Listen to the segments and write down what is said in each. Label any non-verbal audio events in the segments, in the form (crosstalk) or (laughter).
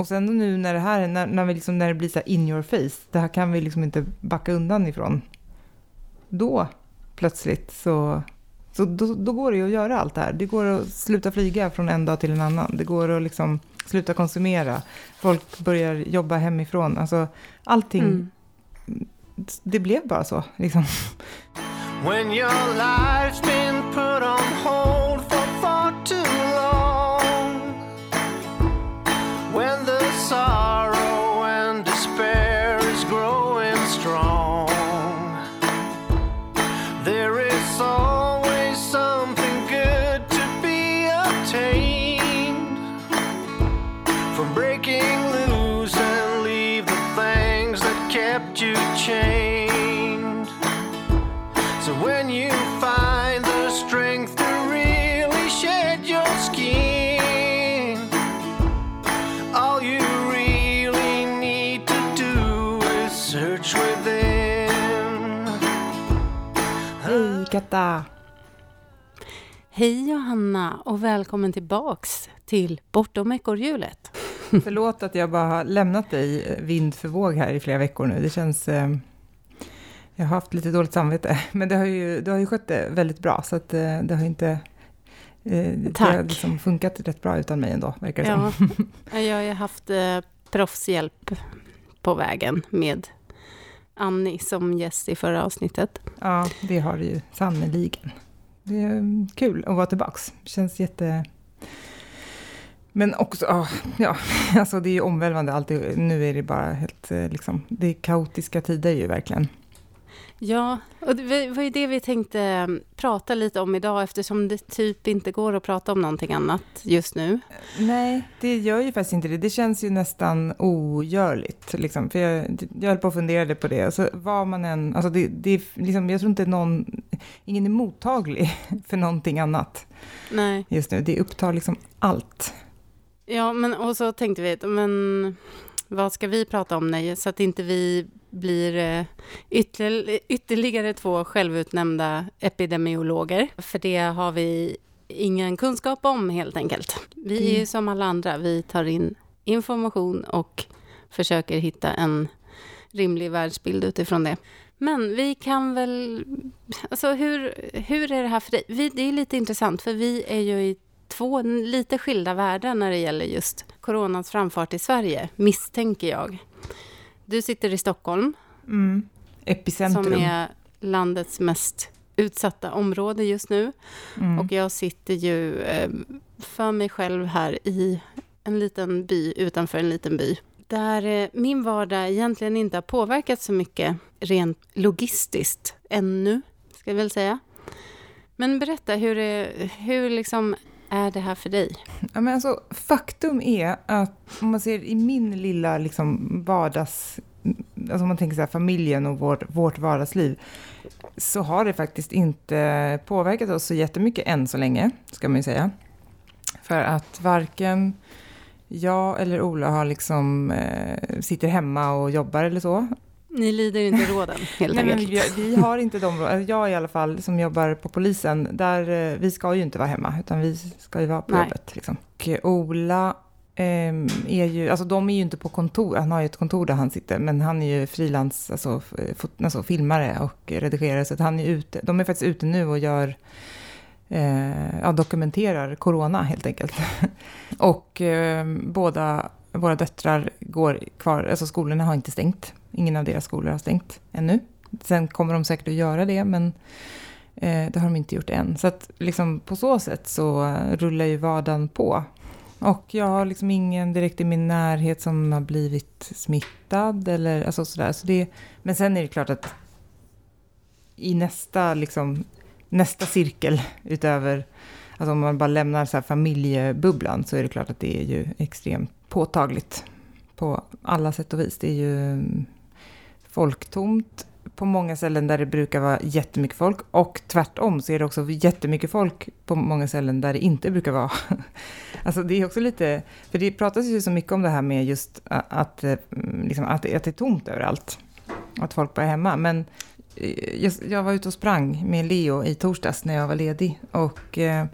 Och sen nu när det här, när, när, vi liksom, när det blir så in your face, det här kan vi liksom inte backa undan ifrån. Då plötsligt så, så då, då går det ju att göra allt det här. Det går att sluta flyga från en dag till en annan. Det går att liksom sluta konsumera. Folk börjar jobba hemifrån. Alltså allting, mm. det blev bara så liksom. Hej Katta! Hej Johanna och välkommen tillbaks till Bortom ekorrhjulet. (laughs) Förlåt att jag bara har lämnat dig vind för våg här i flera veckor nu. Det känns eh, jag har haft lite dåligt samvete, (laughs) men det har ju, du har ju skött det väldigt bra, så att det, eh, det har inte... Eh, det har liksom funkat rätt bra utan mig ändå, verkar det ja. som. (laughs) jag har ju haft eh, proffshjälp på vägen med Annie som gäst i förra avsnittet. Ja, det har du ju sannerligen. Det är mm, kul att vara tillbaks. Det känns jätte... Men också, ja, (laughs) alltså det är ju omvälvande alltid. Nu är det bara helt, eh, liksom, det är kaotiska tider ju verkligen. Ja, och det var ju det vi tänkte mm, prata lite om idag eftersom det typ inte går att prata om någonting annat just nu. Nej, det gör ju faktiskt inte det. Det känns ju nästan ogörligt. Liksom. För jag, jag höll på och funderade på det. Alltså, vad man än, alltså det, det, liksom, jag tror inte någon, ingen är mottaglig (laughs) för någonting annat Nej. just nu. Det upptar liksom allt. Ja, men och så tänkte vi, men vad ska vi prata om nu? Så att inte vi blir eh, ytterligare två självutnämnda epidemiologer. För det har vi ingen kunskap om helt enkelt. Vi är ju som alla andra, vi tar in information och försöker hitta en rimlig världsbild utifrån det. Men vi kan väl... Alltså hur, hur är det här för dig? Vi, det är lite intressant, för vi är ju i två lite skilda världar när det gäller just coronans framfart i Sverige, misstänker jag. Du sitter i Stockholm. Mm. Epicentrum. Som är landets mest utsatta område just nu. Mm. Och jag sitter ju eh, för mig själv här i en liten by utanför en liten by. Där eh, min vardag egentligen inte har påverkats så mycket rent logistiskt ännu, ska jag väl säga. Men berätta, hur, är, hur liksom är det här för dig? Ja, men alltså, faktum är att om man ser i min lilla liksom, vardags... Alltså om man tänker så här, familjen och vår, vårt vardagsliv så har det faktiskt inte påverkat oss så jättemycket än så länge, ska man ju säga. För att varken jag eller Ola har liksom, eh, sitter hemma och jobbar eller så. Ni lider inte råden, (laughs) helt Nej, enkelt. Men vi, vi, har inte de råden. Jag i alla fall, som jobbar på polisen, där, eh, vi ska ju inte vara hemma, utan vi ska ju vara på Nej. jobbet. Liksom. Och Ola eh, är ju, alltså de är ju inte på kontor, han har ju ett kontor där han sitter, men han är ju frilans, alltså, alltså filmare och redigerare, så han är ute, de är faktiskt ute nu och gör eh, ja, dokumenterar corona helt enkelt. (laughs) och eh, båda våra döttrar går kvar, alltså skolorna har inte stängt. Ingen av deras skolor har stängt ännu. Sen kommer de säkert att göra det, men eh, det har de inte gjort än. Så att liksom på så sätt så rullar ju vardagen på. Och jag har liksom ingen direkt i min närhet som har blivit smittad eller alltså sådär. Så det, men sen är det klart att i nästa, liksom, nästa cirkel utöver, alltså om man bara lämnar så här familjebubblan så är det klart att det är ju extremt påtagligt på alla sätt och vis. Det är ju mm, folktomt på många ställen där det brukar vara jättemycket folk och tvärtom så är det också jättemycket folk på många ställen där det inte brukar vara. (laughs) Alltså det är också lite, för det pratas ju så mycket om det här med just att, eh, mm, liksom, att, att det är tomt överallt. Att folk bara är hemma. Men eh, jag, jag var ute och sprang med Leo i torsdags när jag var ledig och eh,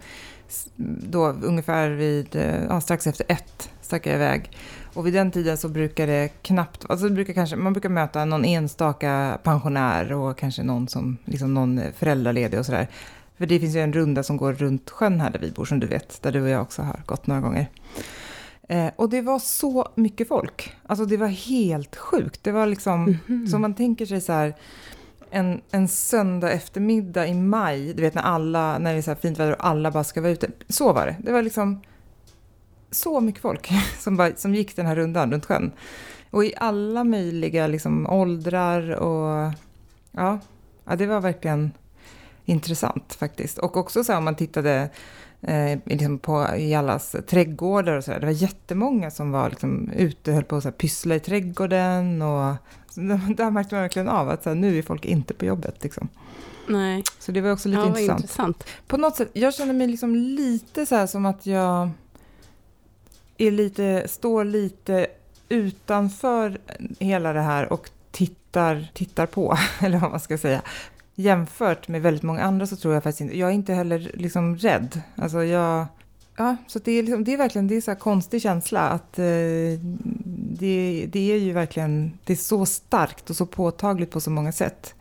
då ungefär vid, ja, strax efter ett stack jag iväg. Och vid den tiden så brukar det knappt, alltså det brukar kanske, man brukar möta någon enstaka pensionär och kanske någon som, liksom någon föräldraledig och sådär. För det finns ju en runda som går runt sjön här där vi bor, som du vet, där du och jag också har gått några gånger. Eh, och det var så mycket folk. Alltså det var helt sjukt. Det var liksom, mm -hmm. som man tänker sig så här, en, en söndag eftermiddag i maj, du vet när alla, när det är så här fint väder och alla bara ska vara ute. Så var det. Det var liksom så mycket folk (laughs) som, bara, som gick den här rundan runt sjön. Och i alla möjliga liksom, åldrar och ja, ja, det var verkligen intressant faktiskt. Och också så här, om man tittade eh, liksom på, i allas trädgårdar och så där. Det var jättemånga som var liksom, ute och höll på att pyssla i trädgården. Och, (laughs) där märkte man verkligen av att så här, nu är folk inte på jobbet. Liksom. Nej. Så det var också lite ja, intressant. intressant. På något sätt, jag känner mig liksom lite så här som att jag är lite, står lite utanför hela det här och tittar, tittar på, (laughs) eller vad man ska säga. Jämfört med väldigt många andra så tror jag faktiskt inte, jag är inte heller liksom rädd. Alltså jag, ja, så det är, liksom, det är verkligen, det är så här konstig känsla att eh, det, det är ju verkligen, det är så starkt och så påtagligt på så många sätt.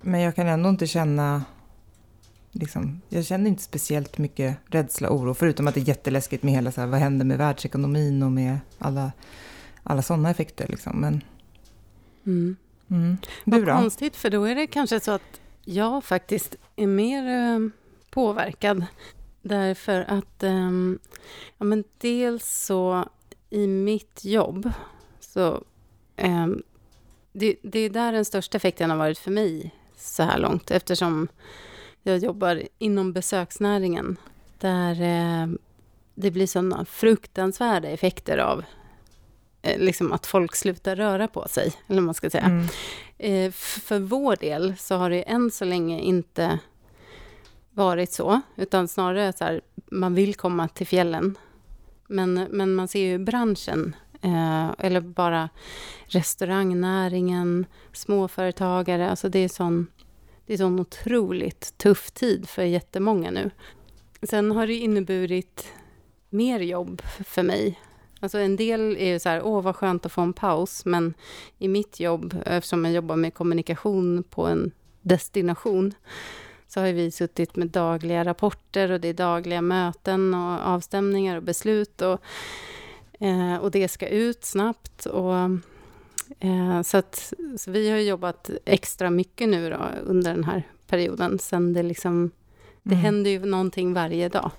Men jag kan ändå inte känna Liksom, jag känner inte speciellt mycket rädsla och oro, förutom att det är jätteläskigt med hela så här, vad händer med världsekonomin och med alla, alla sådana effekter. Liksom. Men, mm. Mm. Du vad då? konstigt, för då är det kanske så att jag faktiskt är mer eh, påverkad. Därför att, eh, ja men dels så i mitt jobb, så eh, det, det är där den största effekten har varit för mig så här långt, eftersom jag jobbar inom besöksnäringen där eh, det blir sådana fruktansvärda effekter av eh, liksom att folk slutar röra på sig, eller man ska säga. Mm. Eh, för vår del så har det än så länge inte varit så, utan snarare så här, man vill komma till fjällen. Men, men man ser ju branschen, eh, eller bara restaurangnäringen, småföretagare, alltså det är sån det är en otroligt tuff tid för jättemånga nu. Sen har det inneburit mer jobb för mig. Alltså en del är ju så här, åh vad skönt att få en paus, men i mitt jobb, eftersom jag jobbar med kommunikation på en destination, så har vi suttit med dagliga rapporter och det är dagliga möten och avstämningar och beslut och, eh, och det ska ut snabbt. Och Eh, så, att, så vi har jobbat extra mycket nu då, under den här perioden, sen det liksom... Det mm. händer ju någonting varje dag.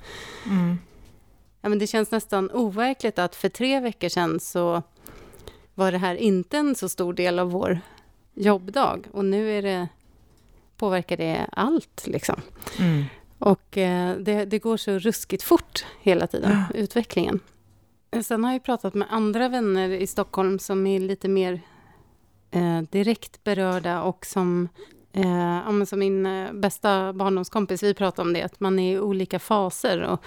Mm. Ja, men det känns nästan overkligt att för tre veckor sedan så var det här inte en så stor del av vår jobbdag. Och nu är det, påverkar det allt. Liksom. Mm. Och eh, det, det, går så ruskigt fort hela tiden, ja. utvecklingen. Sen har jag pratat med andra vänner i Stockholm som är lite mer eh, direkt berörda och som, eh, som min eh, bästa barndomskompis, vi pratade om det, att man är i olika faser och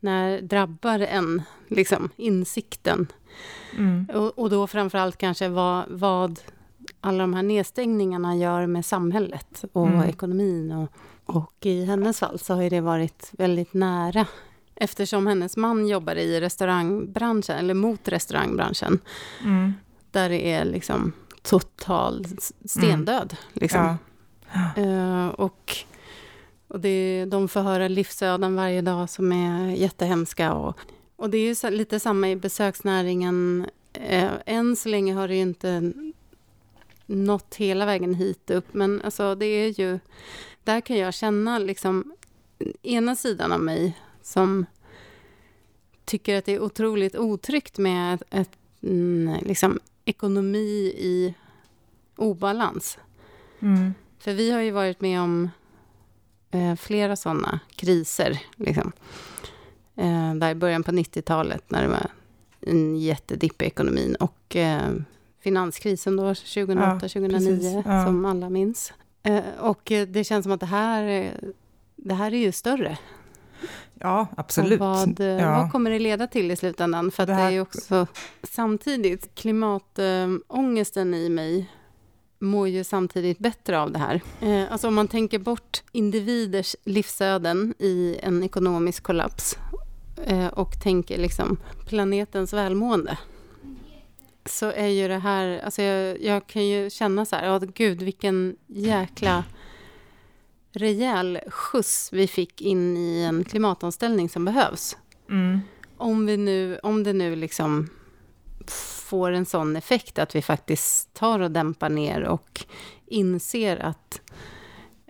när drabbar en liksom, insikten? Mm. Och, och då framför allt kanske vad, vad alla de här nedstängningarna gör med samhället och mm. ekonomin. Och, och i hennes fall så har det varit väldigt nära Eftersom hennes man jobbar i restaurangbranschen, eller mot restaurangbranschen. Mm. Där det är liksom total stendöd. Mm. Liksom. Ja. Uh, och och det, de får höra livsöden varje dag som är jättehemska. Och, och det är ju lite samma i besöksnäringen. Uh, än så länge har det ju inte nått hela vägen hit upp, men alltså det är ju... Där kan jag känna liksom ena sidan av mig som tycker att det är otroligt otryggt med ett, ett mm, liksom, ekonomi i obalans. Mm. För vi har ju varit med om eh, flera sådana kriser. Liksom. Eh, där i början på 90-talet när det var en jättedipp i ekonomin och eh, finanskrisen då 2008-2009 ja, ja. som alla minns. Eh, och det känns som att det här, det här är ju större. Ja, absolut. Och vad, eh, ja. vad kommer det leda till i slutändan? För det, här... det är ju också samtidigt, klimatångesten i mig mår ju samtidigt bättre av det här. Eh, alltså om man tänker bort individers livsöden i en ekonomisk kollaps eh, och tänker liksom planetens välmående. så är ju det här, alltså jag, jag kan ju känna så här, ja gud vilken jäkla rejäl skjuts vi fick in i en klimatomställning som behövs. Mm. Om, vi nu, om det nu liksom får en sån effekt att vi faktiskt tar och dämpar ner och inser att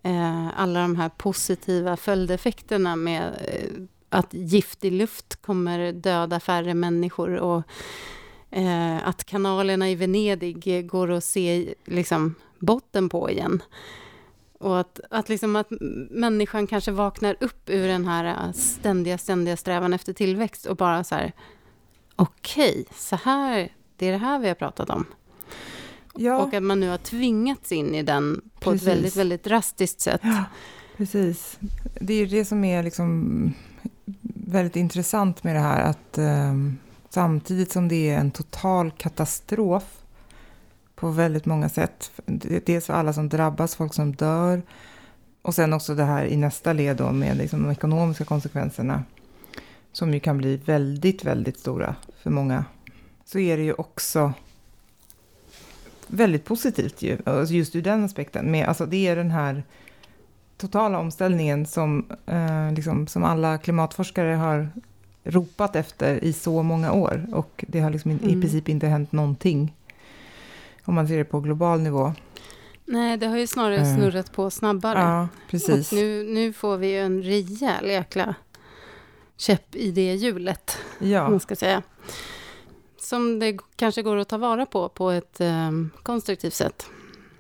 eh, alla de här positiva följdeffekterna med eh, att giftig luft kommer döda färre människor och eh, att kanalerna i Venedig går att se liksom, botten på igen. Och att, att, liksom att människan kanske vaknar upp ur den här ständiga, ständiga strävan efter tillväxt och bara så här, okej, okay, så här, det är det här vi har pratat om. Ja. Och att man nu har tvingats in i den på precis. ett väldigt, väldigt drastiskt sätt. Ja, precis. Det är det som är liksom väldigt intressant med det här, att um, samtidigt som det är en total katastrof på väldigt många sätt. Dels för alla som drabbas, folk som dör, och sen också det här i nästa led då med liksom de ekonomiska konsekvenserna, som ju kan bli väldigt, väldigt stora för många, så är det ju också väldigt positivt ju, alltså just ur den aspekten. Med, alltså det är den här totala omställningen som, eh, liksom, som alla klimatforskare har ropat efter i så många år. Och det har liksom mm. i princip inte hänt någonting. Om man ser det på global nivå. Nej, det har ju snarare eh. snurrat på snabbare. Ja, precis. Och nu, nu får vi en rejäl jäkla käpp i det hjulet. Ja. Man ska säga. Som det kanske går att ta vara på på ett um, konstruktivt sätt.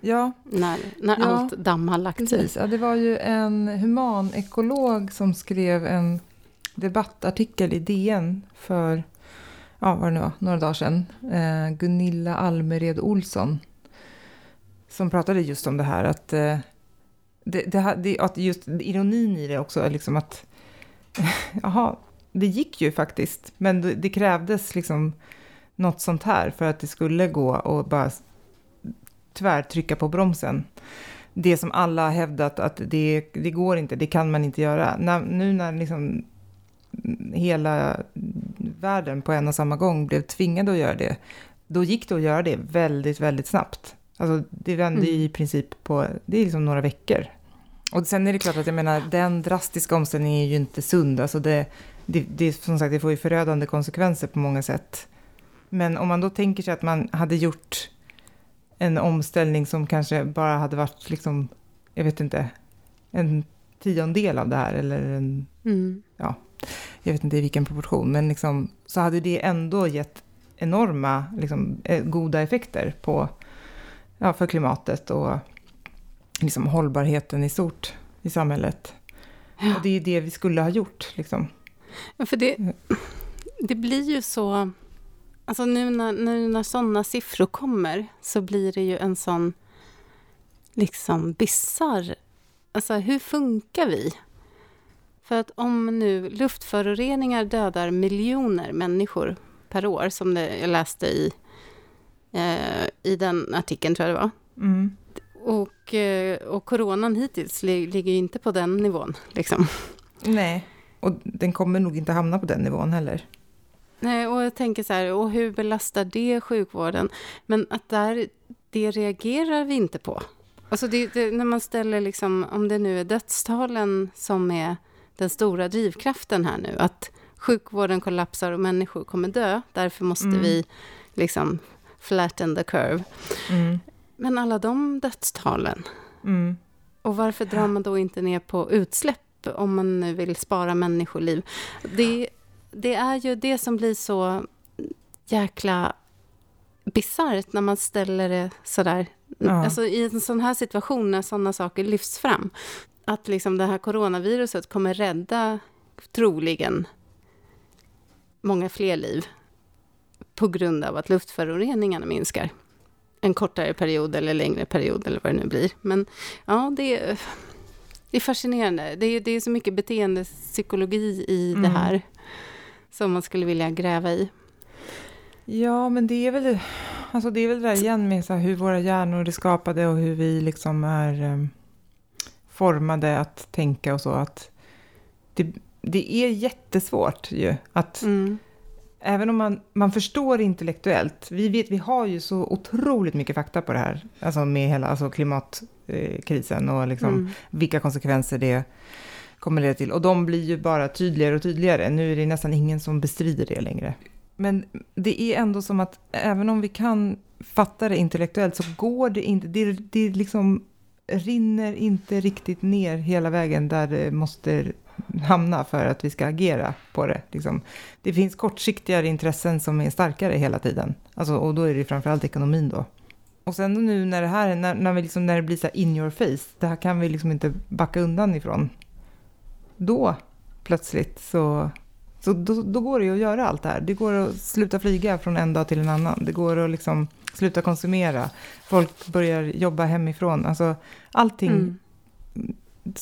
Ja. När, när ja. allt damm har lagt sig. Ja, det var ju en humanekolog som skrev en debattartikel i DN för ja, vad det nu var, några dagar sedan. Eh, Gunilla Almered Olsson. Som pratade just om det här att, eh, det, det, det, att just ironin i det också är liksom att (laughs) jaha, det gick ju faktiskt. Men det, det krävdes liksom något sånt här för att det skulle gå och bara tvärtrycka på bromsen. Det som alla har hävdat att det, det går inte, det kan man inte göra. När, nu när liksom hela världen på en och samma gång blev tvingade att göra det, då gick det att göra det väldigt, väldigt snabbt. Alltså det vände mm. i princip på, det är liksom några veckor. Och sen är det klart att jag menar, den drastiska omställningen är ju inte sund. Alltså det, det, det, som sagt, det får ju förödande konsekvenser på många sätt. Men om man då tänker sig att man hade gjort en omställning som kanske bara hade varit, liksom, jag vet inte, en tiondel av det här eller en, mm. ja, jag vet inte i vilken proportion, men liksom, så hade det ändå gett enorma liksom, eh, goda effekter på, ja, för klimatet och liksom, hållbarheten i stort i samhället. Ja. Och det är det vi skulle ha gjort. Liksom. Ja, för det, det blir ju så... Alltså nu när, nu när sådana siffror kommer så blir det ju en sån liksom bizarr... Alltså hur funkar vi? För att om nu luftföroreningar dödar miljoner människor per år, som det, jag läste i, eh, i den artikeln, tror jag det var. Mm. Och, eh, och coronan hittills li, ligger ju inte på den nivån. Liksom. Nej, och den kommer nog inte hamna på den nivån heller. Nej, och jag tänker så här, och hur belastar det sjukvården? Men att där, det reagerar vi inte på. Alltså det, det, när man ställer, liksom, om det nu är dödstalen som är den stora drivkraften här nu, att sjukvården kollapsar och människor kommer dö, därför måste mm. vi liksom flatten the curve. Mm. Men alla de dödstalen, mm. och varför drar man då inte ner på utsläpp om man nu vill spara människoliv? Det, det är ju det som blir så jäkla bisarrt när man ställer det sådär. Ja. Alltså i en sån här situation när sådana saker lyfts fram att liksom det här coronaviruset kommer rädda troligen många fler liv på grund av att luftföroreningarna minskar. En kortare period eller längre period eller vad det nu blir. Men ja, det är, det är fascinerande. Det är, det är så mycket beteendepsykologi i mm. det här som man skulle vilja gräva i. Ja, men det är väl, alltså det, är väl det där igen med så hur våra hjärnor är skapade och hur vi liksom är um formade att tänka och så. att Det, det är jättesvårt ju att, mm. även om man, man förstår intellektuellt, vi vet, vi har ju så otroligt mycket fakta på det här, alltså med hela alltså klimatkrisen och liksom mm. vilka konsekvenser det kommer leda till. Och de blir ju bara tydligare och tydligare. Nu är det nästan ingen som bestrider det längre. Men det är ändå som att även om vi kan fatta det intellektuellt så går det inte, det, det liksom rinner inte riktigt ner hela vägen där det måste hamna för att vi ska agera på det. Liksom. Det finns kortsiktigare intressen som är starkare hela tiden. Alltså, och då är det framförallt ekonomin då. Och sen nu när det här när, när, vi liksom, när det blir så in your face, det här kan vi liksom inte backa undan ifrån. Då plötsligt så, så då, då går det ju att göra allt det här. Det går att sluta flyga från en dag till en annan. Det går att liksom sluta konsumera. Folk börjar jobba hemifrån. Alltså allting mm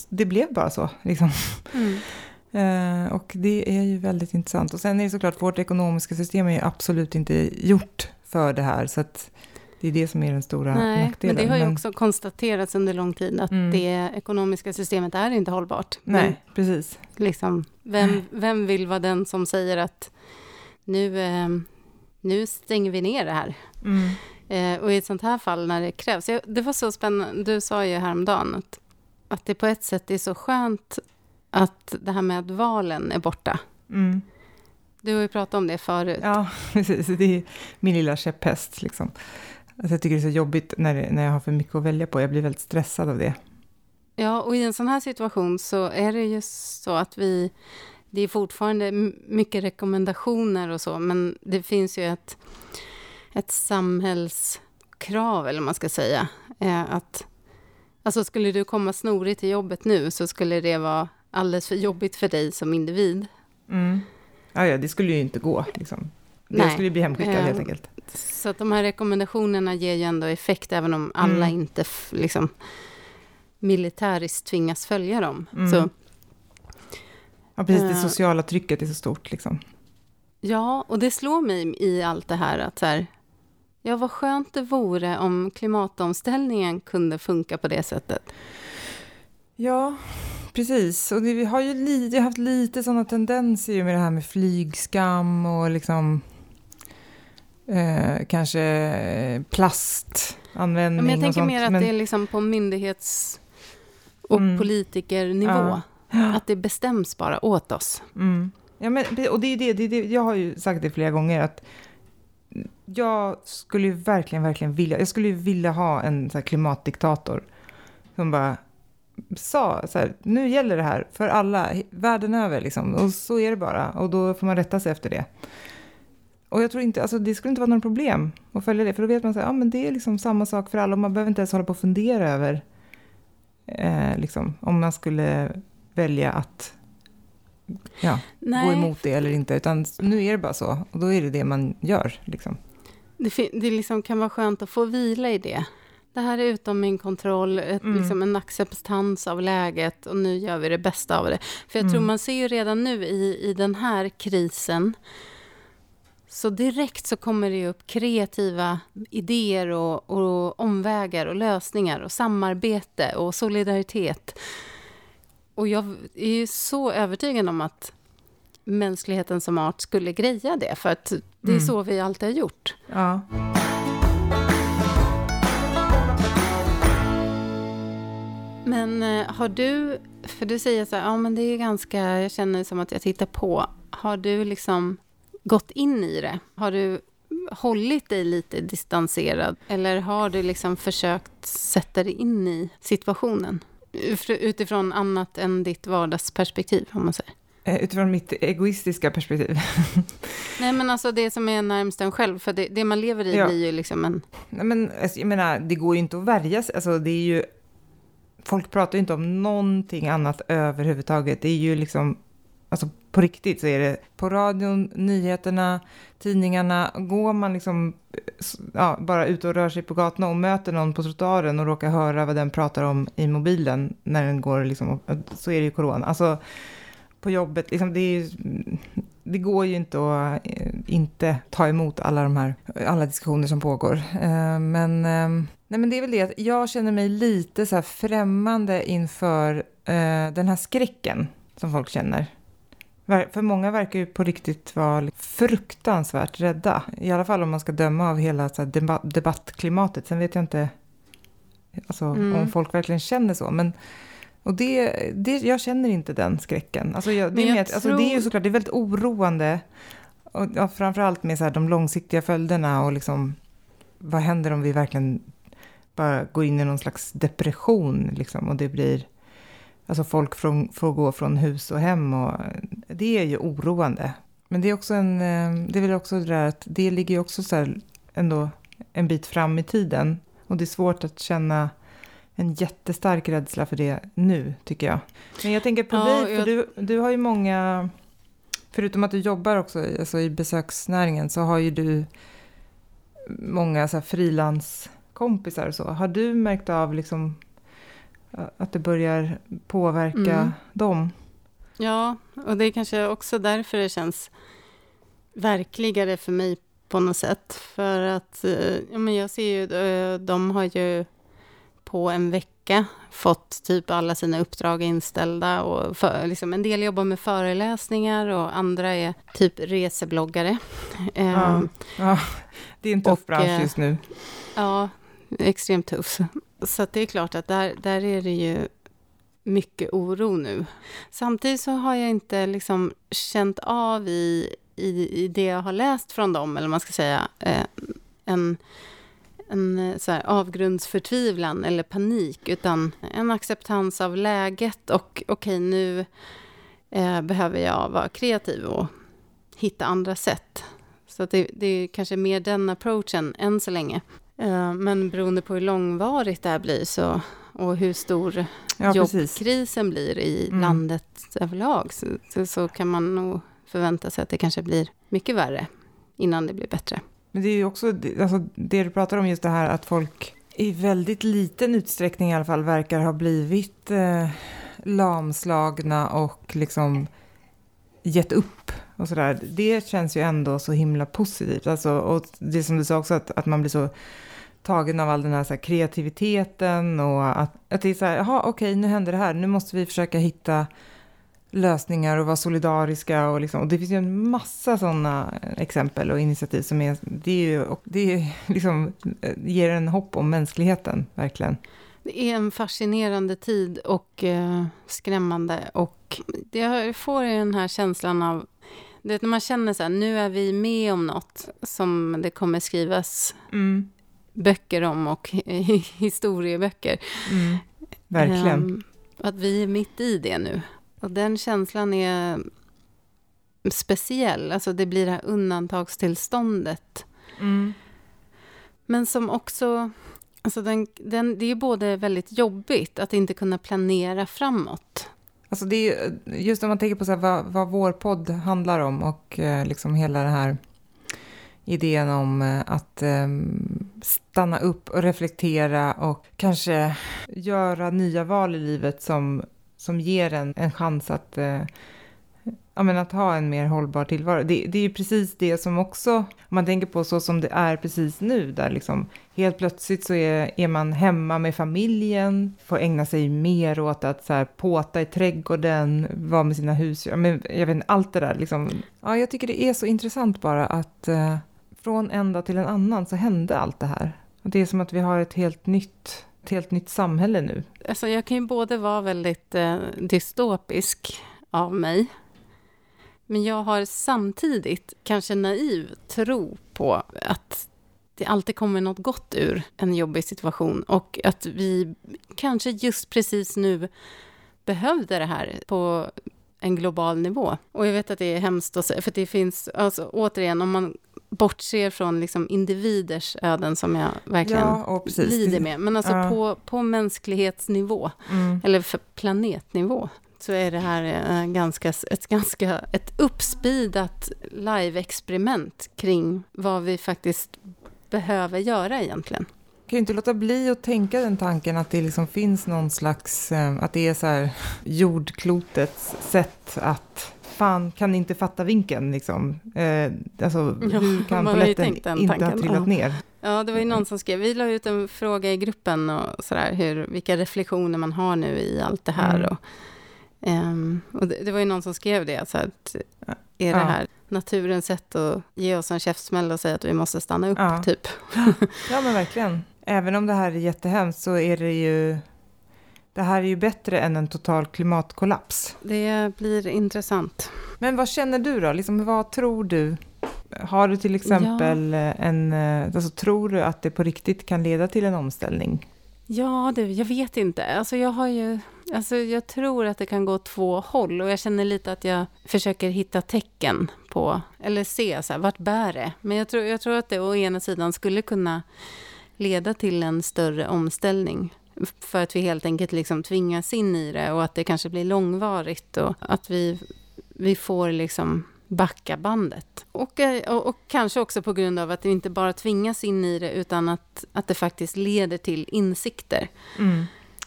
det blev bara så. Liksom. Mm. Eh, och det är ju väldigt intressant. Och sen är det såklart, vårt ekonomiska system är ju absolut inte gjort för det här. Så att det är det som är den stora Nej, nackdelen. Men det har ju men... också konstaterats under lång tid att mm. det ekonomiska systemet är inte hållbart. Nej, men, precis. Liksom, vem, vem vill vara den som säger att nu, eh, nu stänger vi ner det här? Mm. Eh, och i ett sånt här fall när det krävs. Jag, det var så spännande, du sa ju häromdagen att att det på ett sätt är så skönt att det här med att valen är borta. Mm. Du har ju pratat om det förut. Ja, (laughs) precis. Det är min lilla käpphäst. Liksom. Alltså jag tycker det är så jobbigt när, när jag har för mycket att välja på. Jag blir väldigt stressad av det. Ja, och i en sån här situation så är det ju så att vi... Det är fortfarande mycket rekommendationer och så, men det finns ju ett, ett samhällskrav, eller man ska säga, eh, att Alltså skulle du komma snorig till jobbet nu så skulle det vara alldeles för jobbigt för dig som individ. Mm. Ja, ja, det skulle ju inte gå. Liksom. Nej. skulle bli hemskickad helt eh, enkelt. Så att de här rekommendationerna ger ju ändå effekt, även om alla mm. inte liksom, militäriskt tvingas följa dem. Mm. Så, ja, precis. Det eh, sociala trycket är så stort. Liksom. Ja, och det slår mig i allt det här att så här, Ja, vad skönt det vore om klimatomställningen kunde funka på det sättet. Ja, precis. Och det, vi har ju lite, haft lite sådana tendenser med det här med flygskam och liksom eh, kanske plastanvändning ja, men Jag tänker sånt. mer att men... det är liksom på myndighets och mm. politikernivå. Ja. Att det bestäms bara åt oss. Mm. Ja, men, och det är det, det, är det, jag har ju sagt det flera gånger, att jag skulle ju verkligen, verkligen vilja, jag skulle ju vilja ha en så klimatdiktator som bara sa så här, nu gäller det här för alla, världen över liksom, och så är det bara, och då får man rätta sig efter det. Och jag tror inte, alltså det skulle inte vara något problem att följa det, för då vet man här, ja men det är liksom samma sak för alla, och man behöver inte ens hålla på och fundera över, eh, liksom, om man skulle välja att ja, gå emot det eller inte, utan nu är det bara så, och då är det det man gör. Liksom. Det, det liksom kan vara skönt att få vila i det. Det här är utom min kontroll, ett, mm. liksom en acceptans av läget och nu gör vi det bästa av det. För jag mm. tror man ser ju redan nu i, i den här krisen så direkt så kommer det upp kreativa idéer och, och omvägar och lösningar och samarbete och solidaritet och jag är så övertygad om att mänskligheten som art skulle greja det, för att det är mm. så vi alltid har gjort. Ja. Men eh, har du, för du säger så här, ja men det är ganska, jag känner som att jag tittar på. Har du liksom gått in i det? Har du hållit dig lite distanserad? Eller har du liksom försökt sätta dig in i situationen? Utifrån annat än ditt vardagsperspektiv, om man säger. Eh, utifrån mitt egoistiska perspektiv. (laughs) Nej, men alltså det som är närmst en själv, för det, det man lever i ja. blir ju liksom en... Nej, men alltså, jag menar, det går ju inte att värja sig. Alltså, det är ju... Folk pratar ju inte om någonting annat överhuvudtaget. Det är ju liksom Alltså på riktigt så är det på radion, nyheterna, tidningarna. Går man liksom ja, bara ut och rör sig på gatorna och möter någon på trottoaren och råkar höra vad den pratar om i mobilen när den går liksom, så är det ju corona. Alltså på jobbet, liksom det, är, det går ju inte att eh, inte ta emot alla de här, alla diskussioner som pågår. Eh, men, ehm, nej men det är väl det att jag känner mig lite så här främmande inför eh, den här skräcken som folk känner för många verkar ju på riktigt vara fruktansvärt rädda. I alla fall om man ska döma av hela så debattklimatet. Sen vet jag inte alltså, mm. om folk verkligen känner så. Men, och det, det, jag känner inte den skräcken. Alltså, jag, det, är med, tror... alltså, det är ju såklart det är väldigt oroande. Och, ja, framförallt med så här, de långsiktiga följderna och liksom, vad händer om vi verkligen bara går in i någon slags depression liksom, och det blir Alltså folk från, får gå från hus och hem och det är ju oroande. Men det är också en, eh, det är väl också det där att det ligger ju också så här ändå en bit fram i tiden. Och det är svårt att känna en jättestark rädsla för det nu, tycker jag. Men jag tänker på ja, dig, för jag... du, du har ju många... Förutom att du jobbar också alltså i besöksnäringen så har ju du många frilanskompisar och så. Har du märkt av liksom att det börjar påverka mm. dem. Ja, och det är kanske också därför det känns verkligare för mig på något sätt. För att eh, ja, men jag ser ju, eh, de har ju på en vecka fått typ alla sina uppdrag inställda. Och för, liksom, en del jobbar med föreläsningar och andra är typ resebloggare. Ja, ehm, ja det är en tuff bransch eh, just nu. Ja, extremt tuff. Så det är klart att där, där är det ju mycket oro nu. Samtidigt så har jag inte liksom känt av i, i, i det jag har läst från dem, eller man ska säga, eh, en, en eh, så här, avgrundsförtvivlan eller panik, utan en acceptans av läget och okej, okay, nu eh, behöver jag vara kreativ och hitta andra sätt. Så det, det är kanske mer den approachen än så länge. Eh, men beroende på hur långvarigt det här blir så, och hur stor ja, jobbkrisen blir i mm. landet överlag så, så, så, kan man nog förvänta sig att det kanske blir mycket värre innan det blir bättre. Men det är ju också alltså, det du pratar om, just det här att folk i väldigt liten utsträckning i alla fall verkar ha blivit eh, lamslagna och liksom gett upp och sådär. Det känns ju ändå så himla positivt. Alltså, och det som du sa också, att, att man blir så tagen av all den här, så här kreativiteten och att, att det är så här, jaha okej nu händer det här, nu måste vi försöka hitta lösningar och vara solidariska och, liksom, och det finns ju en massa sådana exempel och initiativ som är, det är ju, det är (laughs) liksom, ger en hopp om mänskligheten, verkligen. Det är en fascinerande tid och eh, skrämmande och jag får den här känslan av det när man känner så här, nu är vi med om något som det kommer skrivas mm böcker om och (laughs) historieböcker. Mm, verkligen. Um, att vi är mitt i det nu. Och den känslan är speciell. Alltså det blir det här undantagstillståndet. Mm. Men som också... Alltså den, den, det är både väldigt jobbigt att inte kunna planera framåt. Alltså det är just om man tänker på så vad, vad vår podd handlar om och eh, liksom hela det här idén om eh, att ehm, stanna upp och reflektera och kanske göra nya val i livet som, som ger en en chans att, eh, ja, men att ha en mer hållbar tillvaro. Det, det är ju precis det som också, om man tänker på så som det är precis nu, där liksom helt plötsligt så är, är man hemma med familjen, får ägna sig mer åt att så här, påta i trädgården, vara med sina husdjur, men jag vet inte, allt det där liksom. Ja, jag tycker det är så intressant bara att uh, från en dag till en annan så hände allt det här. Och det är som att vi har ett helt nytt, ett helt nytt samhälle nu. Alltså jag kan ju både vara väldigt eh, dystopisk av mig, men jag har samtidigt kanske naiv tro på att det alltid kommer något gott ur en jobbig situation och att vi kanske just precis nu behövde det här på en global nivå. Och jag vet att det är hemskt att säga, för det finns, alltså återigen, om man bortser från liksom individers öden som jag verkligen ja, lider med. Men alltså ja. på, på mänsklighetsnivå, mm. eller för planetnivå, så är det här äh, ganska, ett ganska ett uppspidat live-experiment kring vad vi faktiskt behöver göra egentligen. Jag kan ju inte låta bli att tänka den tanken att det liksom finns någon slags, äh, att det är så här (laughs) jordklotets sätt att fan kan inte fatta vinkeln liksom? Eh, alltså, ja, hur kan polletten inte ha trillat ja. ner? Ja, det var ju någon som skrev, vi la ut en fråga i gruppen och sådär, hur, vilka reflektioner man har nu i allt det här. Mm. Och, Um, och det, det, var ju någon som skrev det, alltså att är det här naturens sätt att ge oss en käftsmäll och säga att vi måste stanna upp, ja. typ. (laughs) ja, men verkligen. Även om det här är jättehemskt så är det ju det här är ju bättre än en total klimatkollaps. Det blir intressant. Men vad känner du då? Liksom, vad tror du? Har du till exempel ja. en... Alltså, tror du att det på riktigt kan leda till en omställning? Ja, du, jag vet inte. Alltså, jag har ju... Alltså, jag tror att det kan gå två håll och jag känner lite att jag försöker hitta tecken på, eller se så här, vart bär det? Men jag tror, jag tror att det å ena sidan skulle kunna leda till en större omställning för att vi helt enkelt liksom tvingas in i det och att det kanske blir långvarigt och att vi, vi får liksom backa bandet. Och, eh, och, och, kanske också på grund av att vi inte bara tvingas in i det utan att, att det faktiskt leder till insikter. Mm,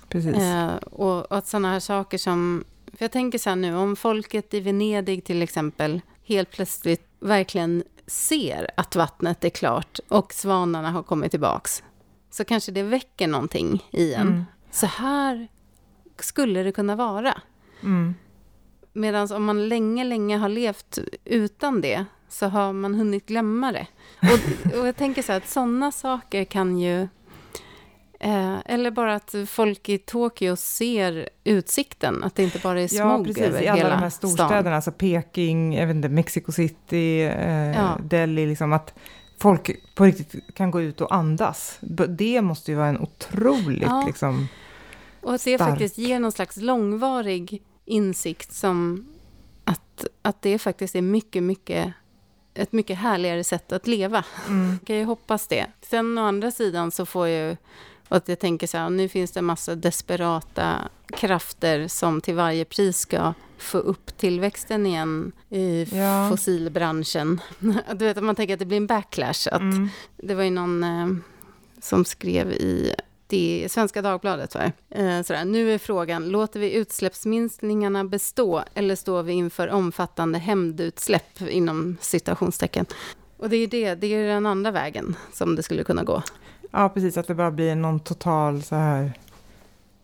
precis. Eh, och, och, att sådana här saker som... För jag tänker så här nu, om folket i Venedig till exempel helt plötsligt verkligen ser att vattnet är klart och svanarna har kommit tillbaks så kanske det väcker någonting i en. Mm. Så här skulle det kunna vara. Mm. Medan om man länge, länge har levt utan det så har man hunnit glömma det. Och, och jag tänker så här att sådana saker kan ju... Eh, eller bara att folk i Tokyo ser utsikten, att det inte bara är smog ja, precis, över hela i alla de här storstäderna, alltså Peking, jag vet inte, Mexico City, eh, ja. Delhi, liksom att folk på riktigt kan gå ut och andas. Det måste ju vara en otroligt ja. liksom, Och att det stark... faktiskt ger någon slags långvarig insikt som att, att det faktiskt är mycket, mycket ett mycket härligare sätt att leva. Mm. Jag kan ju hoppas det. Sen å andra sidan så får jag att jag tänker så här, nu finns det en massa desperata krafter som till varje pris ska få upp tillväxten igen i ja. fossilbranschen. (laughs) Du vet, man tänker att det blir en backlash. Att mm. Det var ju någon eh, som skrev i det Svenska Dagbladet. Va? Eh, sådär. Nu är frågan, låter vi utsläppsminskningarna bestå eller står vi inför omfattande hämndutsläpp inom citationstecken? Och det är, det, det är den andra vägen som det skulle kunna gå. Ja, precis, att det bara blir någon total så här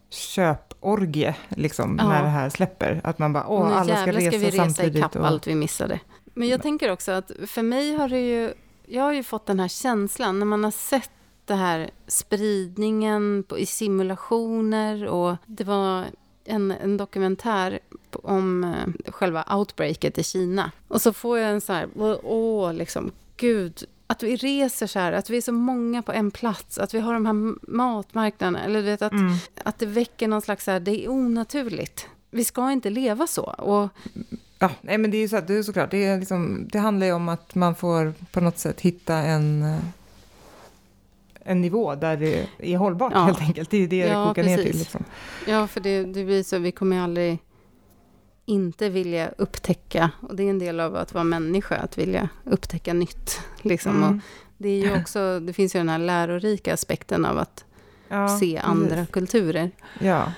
köporgie, liksom, ja. när det här släpper. Att man bara, åh, alla ska resa, ska vi resa samtidigt. ikapp och... allt vi missade. Men jag tänker också att för mig har det ju, jag har ju fått den här känslan när man har sett det här spridningen på, i simulationer och det var en, en dokumentär om eh, själva outbreaket i Kina. Och så får jag en så här, åh, liksom, gud, att vi reser så här, att vi är så många på en plats, att vi har de här matmarknaderna, eller du vet att, mm. att det väcker någon slags så här, det är onaturligt. Vi ska inte leva så. Och, Ja, nej, men det är ju så, det är såklart, det, är liksom, det handlar ju om att man får på något sätt hitta en, en nivå där det är hållbart ja. helt enkelt. Det är det ja, det kokar precis. ner till. Liksom. Ja, för det, det blir så, vi kommer aldrig inte vilja upptäcka, och det är en del av att vara människa, att vilja upptäcka nytt. Liksom. Mm. Och det, är ju (clears throat) också, det finns ju den här lärorika aspekten av att ja, se andra precis. kulturer. Ja.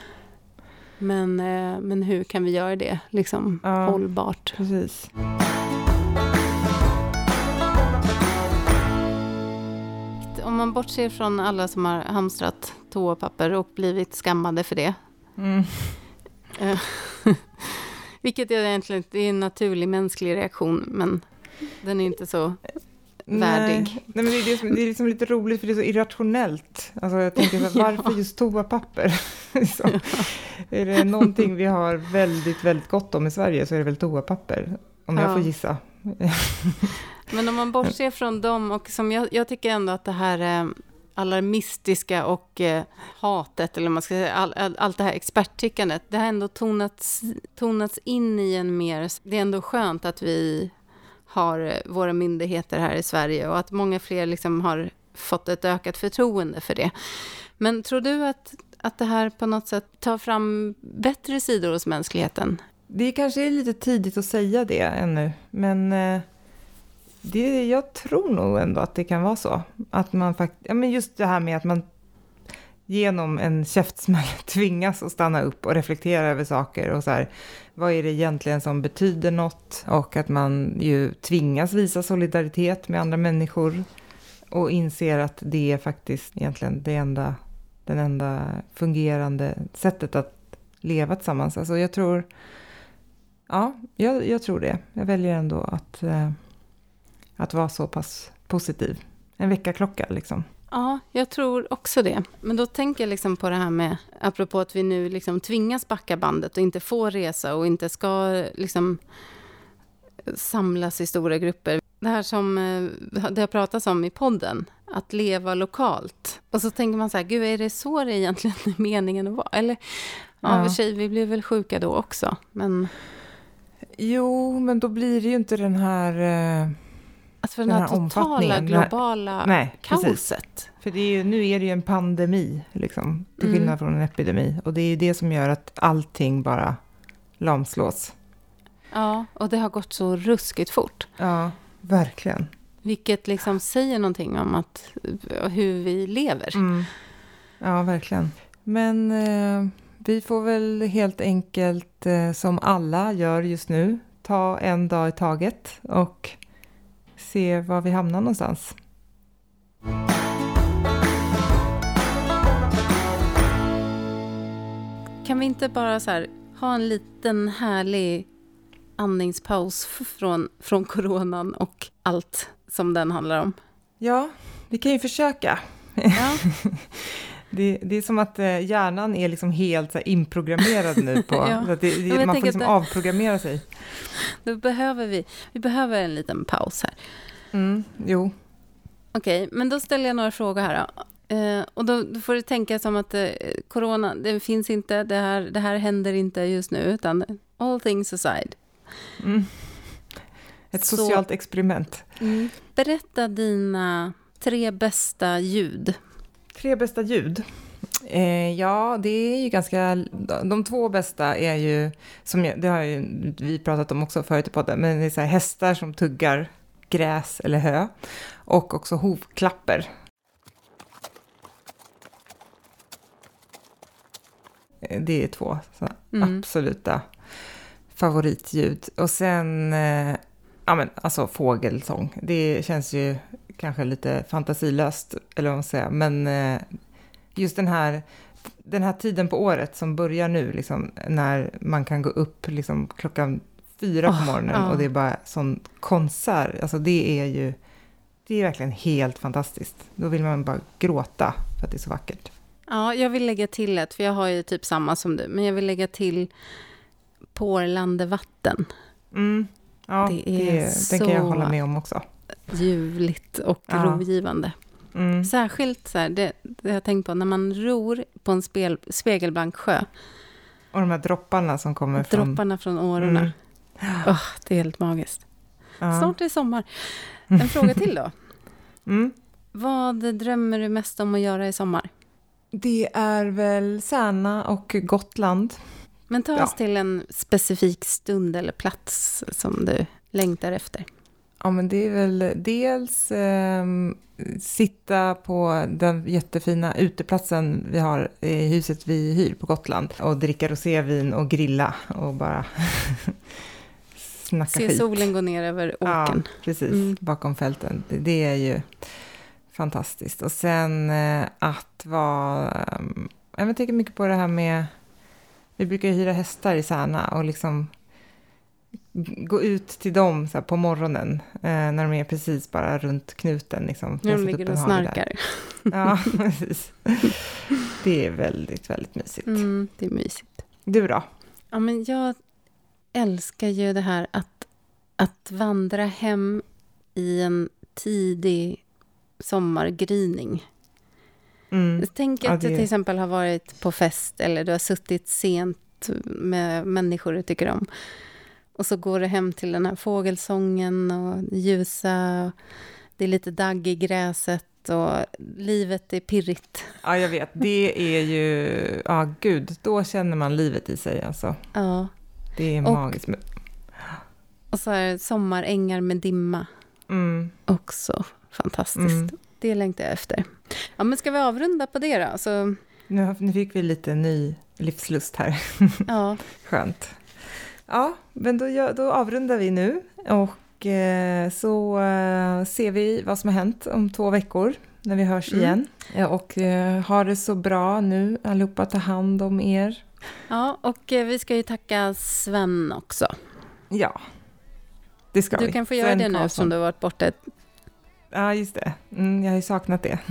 Men, eh, men hur kan vi göra det liksom, ja, hållbart? Precis. Om man bortser från alla som har hamstrat toapapper och blivit skammade för det. Mm. (laughs) Eh, vilket är egentligen det är en naturlig mänsklig reaktion, men den är inte så värdig. Nej, men det är, det, som, det är liksom lite roligt för det är så irrationellt. Alltså jag tänker så här, (laughs) varför just toapapper? så, (laughs) är det någonting vi har väldigt, väldigt gott om i Sverige så är det väl toapapper, om ja. jag får gissa. (laughs) men om man bortser från dem, och som jag, jag tycker ändå att det här alarmistiska och eh, hatet, eller man ska säga, all, all, allt det här experttyckandet, det har ändå tonats, tonats in i en mer... Det är ändå skönt att vi har eh, våra myndigheter här i Sverige och att många fler liksom har fått ett ökat förtroende för det. Men tror du att, att det här på något sätt tar fram bättre sidor hos mänskligheten? Det kanske är lite tidigt att säga det ännu, men eh, det, jag tror nog ändå att det kan vara så. Att man fakt ja, men just det här med att man genom en käftsmäll (laughs) tvingas att stanna upp och reflektera över saker och så här, vad är det egentligen som betyder något? Och att man ju tvingas visa solidaritet med andra människor och inser att det är faktiskt egentligen det enda, den enda fungerande sättet att leva tillsammans. Alltså jag tror, ja, jag, jag tror det. Jag väljer ändå att, eh, att vara så pass positiv. En veckaklocka liksom. Ja, jag tror också det. Men då tänker jag liksom på det här med, apropå att vi nu liksom tvingas backa bandet och inte får resa och inte ska liksom samlas i stora grupper. Det här som eh, det har pratats om i podden, att leva lokalt. Och så tänker man så här, gud, är det så det egentligen är meningen att vara? Eller, ja, ja. för sig, vi blev väl sjuka då också, men... Jo, men då blir det ju inte den här... Eh, alltså för den, den här, här totala globala nej, kaoset. Precis. För det är ju, nu är det ju en pandemi, liksom, till mm. skillnad från en epidemi. Och det är ju det som gör att allting bara lamslås. Ja, och det har gått så ruskigt fort. Ja, verkligen. Vilket liksom säger någonting om att, hur vi lever. Mm. Ja, verkligen. Men eh, vi får väl helt enkelt, eh, som alla gör just nu, ta en dag i taget och se var vi hamnar någonstans. Kan vi inte bara så här, ha en liten härlig andningspaus från, från coronan och allt som den handlar om? Ja, vi kan ju försöka. Ja. (laughs) det, det, är som att eh, hjärnan är liksom helt så här, inprogrammerad nu. På, (laughs) ja. så det, det, man får liksom det, avprogrammera sig. (laughs) Då behöver vi, vi behöver en liten paus här. Mm, jo. Okej, okay, men då ställer jag några frågor här. Då. Eh, och då, då, får det tänka som att eh, corona, det finns inte, det här, det här händer inte just nu, utan all things aside. Mm. Ett Så, socialt experiment. Mm. Berätta dina tre bästa ljud. Tre bästa ljud? Eh, ja, det är ju ganska... De två bästa är ju, som jag, det har ju vi pratat om också förut i podden, men det är så här, hästar som tuggar gräs eller hö och också hovklapper. Eh, det är två mm. absoluta favoritljud. Och sen, eh, ja men alltså fågelsång. Det känns ju kanske lite fantasilöst, eller vad man säger. Men eh, just den här, den här tiden på året som börjar nu, liksom, när man kan gå upp liksom, klockan fyra på morgonen oh, och det är bara sån konsert. Alltså det är ju, det är verkligen helt fantastiskt. Då vill man bara gråta för att det är så vackert. Ja, jag vill lägga till ett, för jag har ju typ samma som du, men jag vill lägga till porlande vatten. Mm. Ja, det är det, så den kan jag hålla med om också. Ljuvligt och ja. rogivande. Mm. Särskilt så här, det, det har jag tänkt på, när man ror på en spel, spegelblank sjö. Och de här dropparna som kommer från... Dropparna från årorna. Mm. Oh, det är helt magiskt. Ja. Snart är det sommar. En fråga till då. (laughs) Mm. Vad drömmer du mest om att göra i sommar? Det är väl Särna och Gotland. Men ta oss ja. till en specifik stund eller plats som du längtar efter. Ja, men det är väl dels eh, sitta på den jättefina uteplatsen vi har i huset vi hyr på Gotland och dricka rosévin och grilla och bara (laughs) snacka Se skit. solen gå ner över åkern. Ja, precis, mm. bakom fälten. Det, det, är ju fantastiskt. Och sen eh, att vara... Eh, jag tänker mycket på det här med vi brukar hyra hästar i Särna och liksom gå ut till dem så på morgonen eh, när de är precis bara runt knuten. Liksom, när de ligger och snarkar. (laughs) ja, precis. Det är väldigt, väldigt mysigt. Mm, det är mysigt. Du då? Ja, men jag älskar ju det här att, att vandra hem i en tidig sommargryning. Mm. Tänk att ja, det... du till exempel har varit på fest eller du har suttit sent med människor du tycker om. Och så går du hem till den här fågelsången och ljusa, det är lite dagg i gräset och livet är pirrigt. Ja, jag vet. Det är ju, ja gud, då känner man livet i sig alltså. Ja. Det är magiskt. Och, och så är det sommarängar med dimma. Mm. Också fantastiskt. Mm. Det längtar jag efter. Ja, men ska vi avrunda på det då? Så... Nu, nu fick vi lite ny livslust här. Ja. (laughs) Skönt. Ja, men då, då avrundar vi nu och eh, så eh, ser vi vad som har hänt om två veckor när vi hörs mm. igen. Och eh, ha det så bra nu allihopa, ta hand om er Ja, och vi ska ju tacka Sven också. Ja, det ska du vi. Du kan få göra Sven det nu eftersom du har varit borta. Ja, just det. Mm, jag har ju saknat det. (laughs)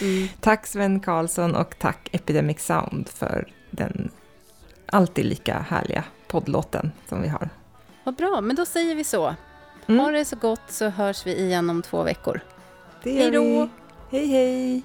Mm. tack Sven Karlsson och tack Epidemic Sound för den alltid lika härliga poddlåten som vi har. Vad bra, men då säger vi så. Mm. Ha det så gott så hörs vi igen om två veckor. Det gör hej då! Hej hej!